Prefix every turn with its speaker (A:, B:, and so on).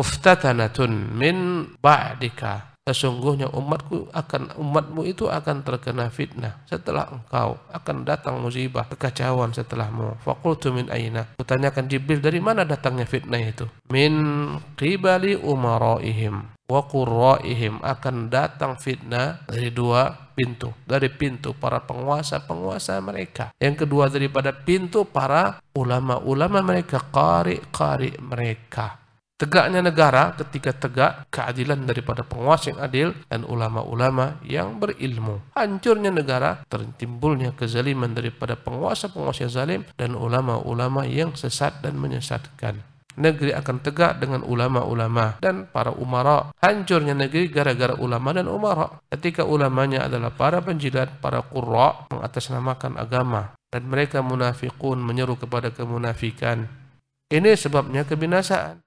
A: muftatanatun min ba'dika. Sesungguhnya umatku akan umatmu itu akan terkena fitnah setelah engkau akan datang musibah kekacauan setelahmu. Faqultu min aina? Kutanyakan Jibril dari mana datangnya fitnah itu? Min qibali umaraihim wa qurraihim. Akan datang fitnah dari dua pintu dari pintu para penguasa-penguasa mereka. Yang kedua daripada pintu para ulama-ulama mereka qari-qari mereka tegaknya negara ketika tegak keadilan daripada penguasa yang adil dan ulama-ulama yang berilmu hancurnya negara tertimbulnya kezaliman daripada penguasa-penguasa zalim dan ulama-ulama yang sesat dan menyesatkan negeri akan tegak dengan ulama-ulama dan para umara. Hancurnya negeri gara-gara ulama dan umara. Ketika ulamanya adalah para penjilat, para qurra mengatasnamakan agama dan mereka munafikun menyeru kepada kemunafikan. Ini sebabnya kebinasaan.